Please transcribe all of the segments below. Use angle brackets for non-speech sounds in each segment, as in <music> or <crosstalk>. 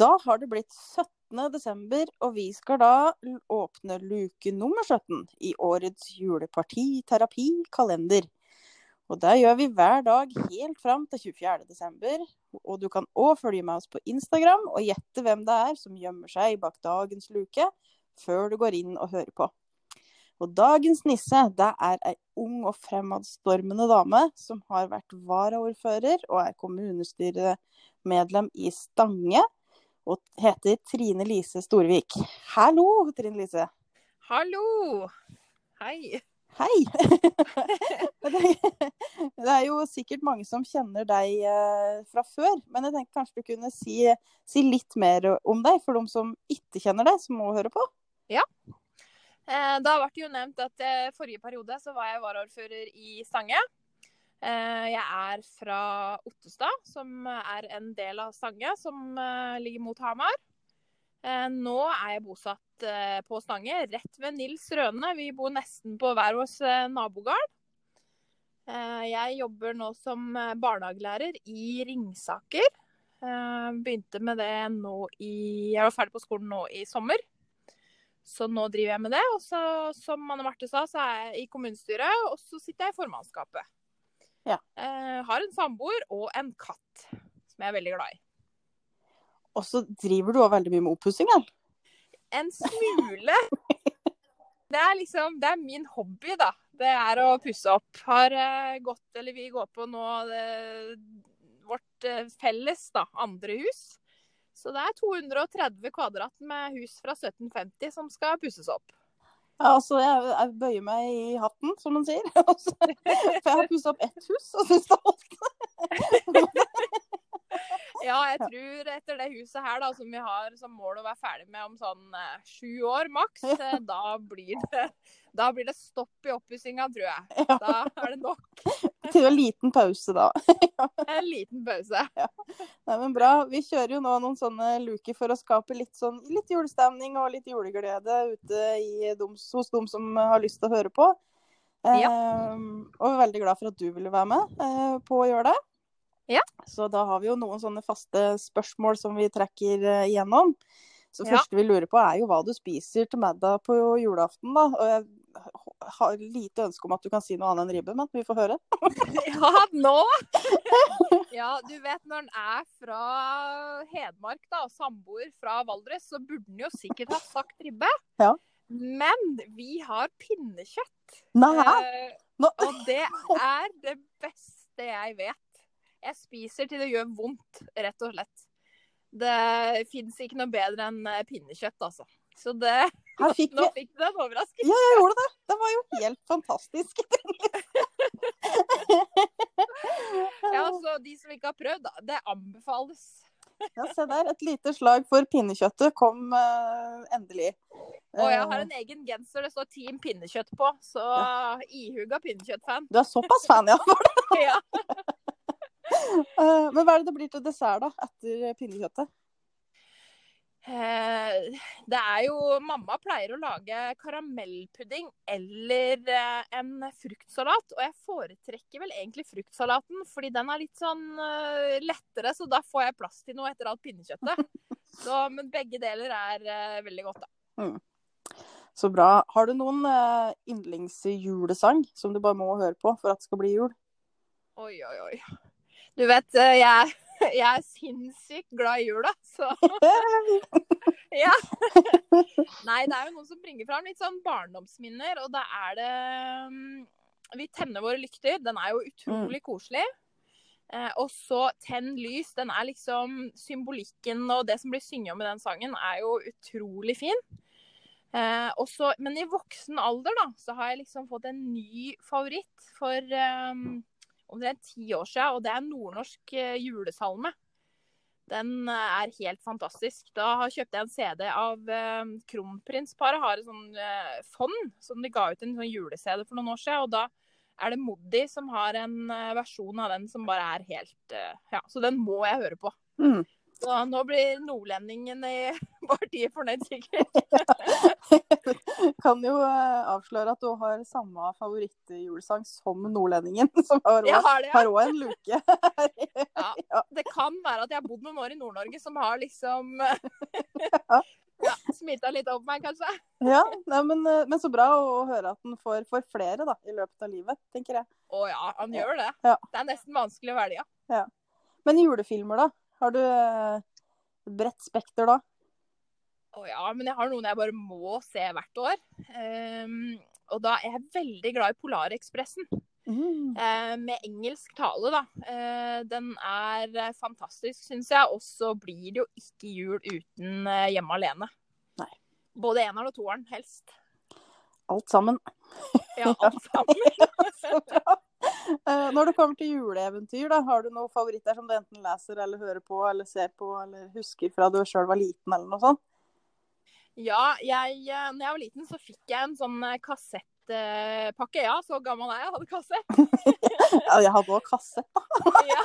Da har det blitt 17. desember, og vi skal da åpne luke nummer 17 i årets juleparti-terapi-kalender. Og det gjør vi hver dag helt fram til 24. desember. Og du kan òg følge med oss på Instagram og gjette hvem det er som gjemmer seg bak dagens luke, før du går inn og hører på. Og dagens nisse det er ei ung og fremadstormende dame som har vært varaordfører og er kommunestyremedlem i Stange. Og heter Trine Lise Storvik. Hallo, Trine Lise. Hallo! Hei. Hei! <laughs> det er jo sikkert mange som kjenner deg eh, fra før, men jeg tenkte kanskje du kunne si, si litt mer om deg for de som ikke kjenner deg, som må høre på. Ja. Da ble det jo nevnt at eh, forrige periode så var jeg varaordfører i Stange. Eh, Jeg er fra Ottestad, som er en del av Stange, som eh, ligger mot Hamar. Eh, Nå er jeg bosatt på Stange, rett ved Nils Røne. Vi bor nesten på hver vår nabogard. Jeg jobber nå som eh, barnehagelærer i Ringsaker. Begynte med det nå i Jeg var ferdig på skolen nå i sommer. Så nå driver jeg med det. Og så, som Anne Marte sa, så er jeg i kommunestyret, og så sitter jeg i formannskapet. Ja. Eh, har en samboer og en katt, som jeg er veldig glad i. Og så driver du òg veldig mye med oppussing. En smule. Det er liksom Det er min hobby, da. Det er å pusse opp. Har eh, gått, eller vi går på nå det, vårt eh, felles, da, andre hus. Så det er 230 kvadrat med hus fra 1750 som skal pusses opp. Ja, altså, jeg, jeg bøyer meg i hatten, som man sier. <laughs> For jeg har pussa opp ett hus og syns det holdt. Ja, jeg tror etter det huset her, da, som vi har som mål å være ferdig med om sånn eh, sju år maks, eh, da, blir det, da blir det stopp i oppussinga, tror jeg. Ja. Da er det nok <laughs> Til en liten pause, da. <laughs> en liten pause. Nei, men bra. Vi kjører jo nå noen sånne luker for å skape litt, sånn, litt julestemning og litt juleglede ute i hos dem som har lyst til å høre på. Ja. Eh, og vi er veldig glad for at du ville være med eh, på å gjøre det. Ja. Så da har vi jo noen sånne faste spørsmål som vi trekker eh, igjennom. Så Ja. første vi lurer på er jo hva du spiser til middag på julaften, da. Og jeg har lite ønske om at du kan si noe annet enn ribbe, men vi får høre. <laughs> Ja, nå! <laughs> Ja, du vet når en er fra Hedmark da, og samboer fra Valdres, så burde en jo sikkert ha sagt ribbe. Ja. Men vi har pinnekjøtt. Nei! Eh, Og det er det beste jeg vet. Jeg spiser til det gjør vondt, rett og slett. Det fins ikke noe bedre enn eh, pinnekjøtt, altså. Så det <laughs> <laughs> Nå fikk du en overraskelse. Ja, jeg gjorde det. Det var jo helt fantastisk. <laughs> Ja, så de som ikke har prøvd, da, det anbefales. Ja, se der. Et lite slag for pinnekjøttet kom uh, endelig. Og jeg har Eh, en egen genser det står Team pinnekjøtt på, så ihuga pinnekjøttfan. Du er såpass fan, ja. Ja. Eh, men hva er det det blir til dessert, da? Etter pinnekjøttet? Eh, Det er jo Mamma pleier å lage karamellpudding eller eh, en fruktsalat. Og jeg foretrekker vel egentlig fruktsalaten, fordi den er litt sånn lettere, så da får jeg plass til noe etter alt pinnekjøttet. <laughs> Så, men begge deler er veldig godt, da. Så bra. Har du noen yndlingsjulesang som du bare må høre på for at det skal bli jul? Oi, oi, oi. Du vet, eh, jeg, <laughs> jeg er sinnssykt glad i jula, så <laughs> Ja. Nei, det er jo noen som bringer fram litt sånn barndomsminner, og da er det mm, Vi tenner våre lykter. Den er jo utrolig koselig. Eh, og så Tenn lys. Den er liksom Symbolikken og det som blir synget om i den sangen, er jo utrolig fin. Eh, også, men i voksen alder, da, så har jeg liksom fått en ny favoritt for eh, omtrent ti år siden, og det er nordnorsk eh, julesalme. Den eh, er helt fantastisk. Da kjøpte jeg en CD av eh, Kronprinsparet. Har et sånn eh, fond som de ga ut en sånn jule-CD for noen år siden. Og da er det Moddi som har en eh, versjon av den som bare er helt eh, Ja, så den må jeg høre på. Mm. Så nå blir nordlendingen i <laughs> partiet fornøyd, sikkert. <laughs> Kan jo eh, avsløre at du har samme favorittjulesang som nordlendingen, <laughs> som har òg ja. en luke. ja. Det kan være at jeg har bodd noen år i Nord-Norge som har liksom ja, smitta litt opp meg, kanskje. Ja, nei, men, eh, men så bra å, høre at den får, får flere da, i løpet av livet, tenker jeg. Å ja, han gjør det. Ja. Det er nesten vanskelig å velge. Men julefilmer, da? Har du eh, et bredt spekter da? Å ja, men jeg har noen jeg bare må se hvert år. Um, og da er jeg veldig glad i Polarekspressen. Mm. Uh, med engelsk tale, da. Uh, den er eh, fantastisk, syns jeg. Og så blir det jo ikke jul uten uh, Hjemme alene. Nei. Både eneren og toeren, helst. Alt sammen. Ja, <laughs> alt sammen. <laughs> Eh, Når det kommer til juleeventyr, da, har du noen favoritter som du enten leser eller hører på eller ser på eller husker fra du sjøl var liten eller noe sånt? Ja, jeg, eh, når jeg var liten, så fikk jeg en sånn eh, kassettpakke. Ja, så gammel er jeg. Hadde kassett. <laughs> Ja, jeg hadde òg kassett, da. Ja.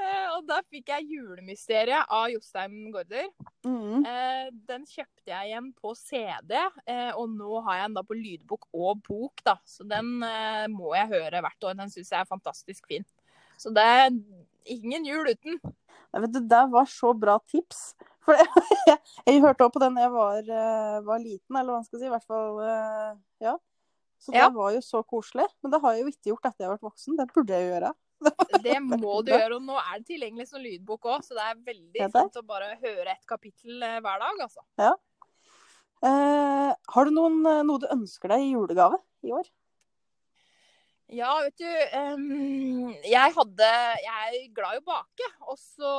Eh, og da fikk jeg 'Julemysteriet' av Jostein Gaarder. Mm. Eh, den kjøpte jeg igjen på CD, eh, og nå har jeg den da på lydbok og bok. da. Så den må jeg høre hvert år. Den syns jeg er fantastisk fin. Så det er ingen jul uten. Vet Det var så bra tips. For jeg, <laughs> jeg, jeg hørte også på den da jeg var, var liten, eller hva man skal si. I hvert fall, ja. Så det Ja. var jo så koselig. Men det har jeg jo ikke gjort etter jeg har vært voksen. Det burde jeg jo gjøre. Det må du gjøre. Og nå er det tilgjengelig som lydbok òg, så det er veldig Ja, fint å bare høre et kapittel eh, hver dag, altså. Eh, har du noen, eh, noe du ønsker deg i julegave i år? Ja, vet du. um, jeg hadde Jeg er glad i å bake. Og så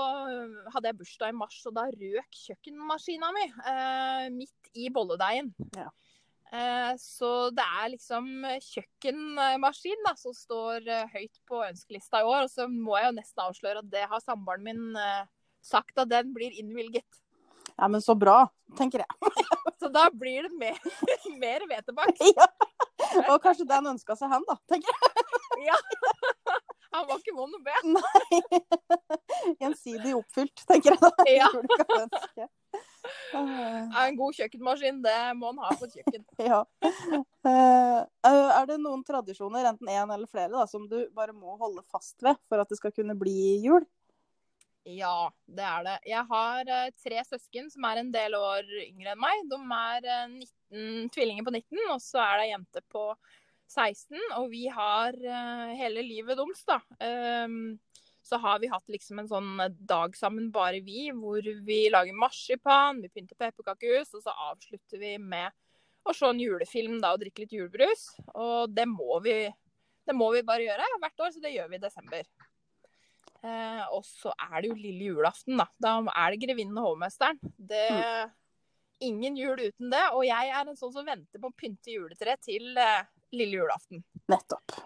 hadde jeg bursdag i mars, og da røk kjøkkenmaskina mi uh, midt i bolledeigen. Ja. Eh, så det er liksom kjøkkenmaskin da, som står eh, høyt på ønskelista i år. Og så må jeg jo nesten avsløre at det har samboeren min eh, sagt at den blir innvilget. Ja, men så bra, tenker jeg. <laughs> Så da blir det mer, <laughs> mer hvetebakst. ja. Og kanskje den ønska seg han, da. tenker jeg. <laughs> Ja. Han var ikke vond å be. Nei. Gjensidig oppfylt, tenker jeg da. Ja. Eh, En god kjøkkenmaskin, det må en ha på et kjøkken. <laughs> Ja. Eh, er det noen tradisjoner, enten én eller flere, da, som du bare må holde fast ved for at det skal kunne bli jul? Ja, det er det. Jeg har eh, tre søsken som er en del år yngre enn meg. De er eh, 19, tvillinger på 19, og så er det ei jente på 16. Og vi har eh, hele livet deres, da. Så har vi hatt liksom en sånn dag sammen, bare vi, hvor vi lager marsipan, vi pynter pepperkakehus, og så avslutter vi med å se en julefilm da, og drikke litt julebrus. Og det må vi, det må vi bare gjøre hvert år, så det gjør vi i desember. Eh, og så er det jo lille julaften, da. Da er det grevinnen og hovmesteren. Det Ingen jul uten det. Og jeg er en sånn som venter på å pynte juletre til eh, lille julaften. Nettopp.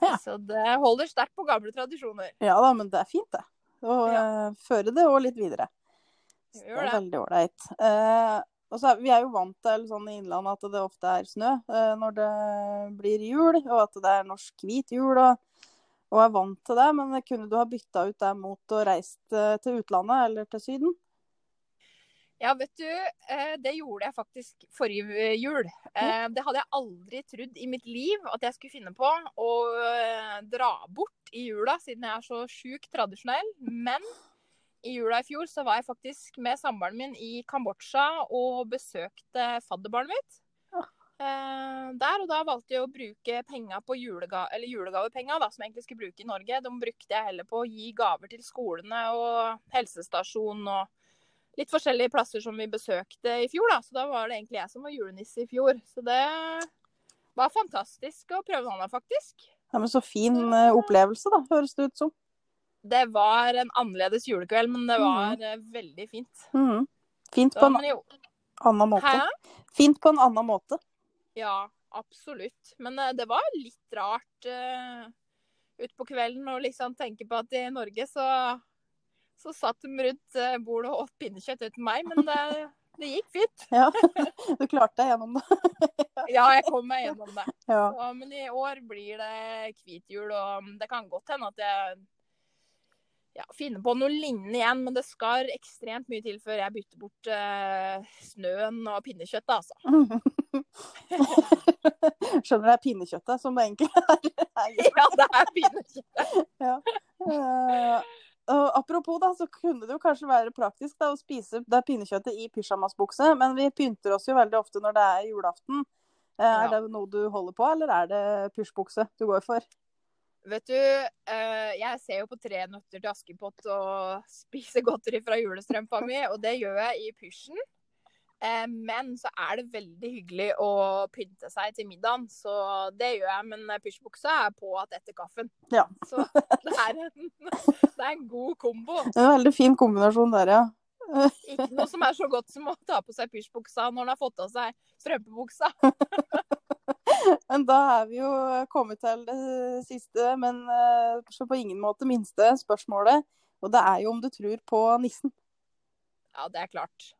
Ja. <laughs> Så det holder sterkt på gamle tradisjoner. Ja da, men det er fint, det. Å eh, føre det òg litt videre. Det Det er veldig ålreit. Uh, er, vi er jo vant til sånn i Innlandet at det ofte er snø uh, når det blir jul, og at det er norsk hvit jul, og, og er vant til det. Men kunne du ha bytta ut det mot å reist eh, til utlandet eller til Syden? Ja, vet du, eh, det gjorde jeg faktisk forrige jul. Eh, Det hadde jeg aldri trodd i mitt liv at jeg skulle finne på å eh, dra bort i jula, siden jeg er så sjukt tradisjonell. Men i jula i fjor så var jeg faktisk med samboeren min i Kambodsja og besøkte fadderbarnet mitt. Der, og da valgte jeg å bruke penga på julega eller julegavepenga, da, som jeg egentlig skulle bruke i Norge. De brukte jeg heller på å gi gaver til skolene og helsestasjonen og litt forskjellige plasser som vi besøkte i fjor. da, Så da var det egentlig jeg som var julenisse i fjor. Så det var fantastisk å prøve noe annet, faktisk. Ja, men Så fin eh, opplevelse, da, høres det ut som. Det var en annerledes julekveld, men det var mm. veldig fint. Mm. Fint på en jo, annen måte. hæ? Fint på en annen måte. Ja, absolutt. Men eh, det var litt rart uh, utpå kvelden å liksom tenke på at i Norge så, så satt de rundt eh, bordet og åt pinnekjøtt uten meg, men det, det gikk fint. <laughs> Ja, Du klarte deg gjennom det. <laughs> Ja, jeg kom meg gjennom det. <laughs> Ja. Så, men i år blir det hvit jul, og det kan godt hende at jeg ja, finne på noe lignende igjen, men det skal ekstremt mye til før jeg bytter bort eh, snøen og pinnekjøttet, altså. Skjønner det er pinnekjøttet som det egentlig er. Ja, det er pinnekjøtt. Eh, og apropos, da, så kunne det jo kanskje være praktisk da, å spise det pinnekjøttet i pysjamasbukse, men vi pynter oss jo veldig ofte når det er julaften. Eh, Ja. Er det noe du holder på, eller er det pysjbukse du går for? Vet du, eh, jeg ser jo på Tre nøtter til Askepott og <laughs> spiser godteri fra julestrømpa mi, og det gjør jeg i pysjen. Eh, men så er det veldig hyggelig å pynte seg til middagen, så det gjør jeg. Men pysjbuksa er på at etter kaffen. Ja. Så <laughs> det er, en, det er en god kombo. En veldig fin kombinasjon der, ja. <laughs> Ikke noe som er så godt som å ta på seg pysjbuksa når en har fått av seg strømpebuksa. <laughs> Men da er vi jo kommet til det siste, men eh, så på ingen måte minste spørsmålet. Og det er jo om du tror på nissen. Ja, det er klart.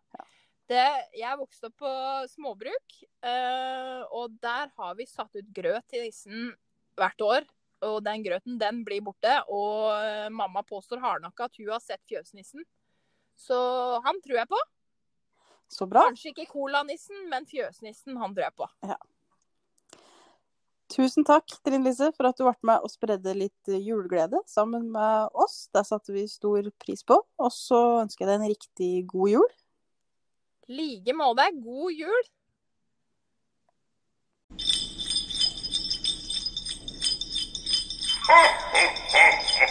Det, jeg vokste opp på småbruk, eh, og der har vi satt ut grøt til nissen hvert år. Og den grøten den blir borte, og eh, mamma påstår hardnakka at hun har sett fjøsnissen. Så han tror jeg på. Så bra. Kanskje ikke colanissen, men fjøsnissen han tror jeg på. Tusen takk, Trine Lise, for at du ble med og spredde litt juleglede sammen med oss. Det satte vi stor pris på. Og så ønsker jeg deg en riktig god jul like måte. God jul. Ha, ha, ha, ha.